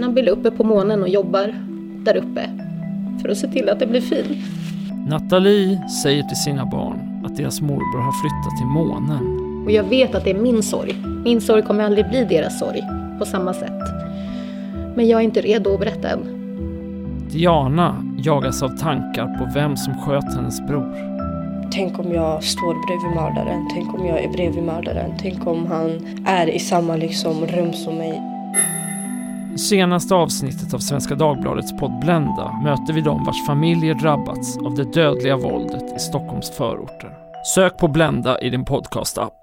Han vill uppe på månen och jobbar där uppe för att se till att det blir fint. Nathalie säger till sina barn att deras morbror har flyttat till månen. Och jag vet att det är min sorg. Min sorg kommer aldrig bli deras sorg på samma sätt. Men jag är inte redo att berätta än. Diana jagas av tankar på vem som sköt hennes bror. Tänk om jag står bredvid mördaren. Tänk om jag är bredvid mördaren. Tänk om han är i samma liksom, rum som mig. I senaste avsnittet av Svenska Dagbladets podd Blenda möter vi de vars familjer drabbats av det dödliga våldet i Stockholms förorter. Sök på Blenda i din podcastapp.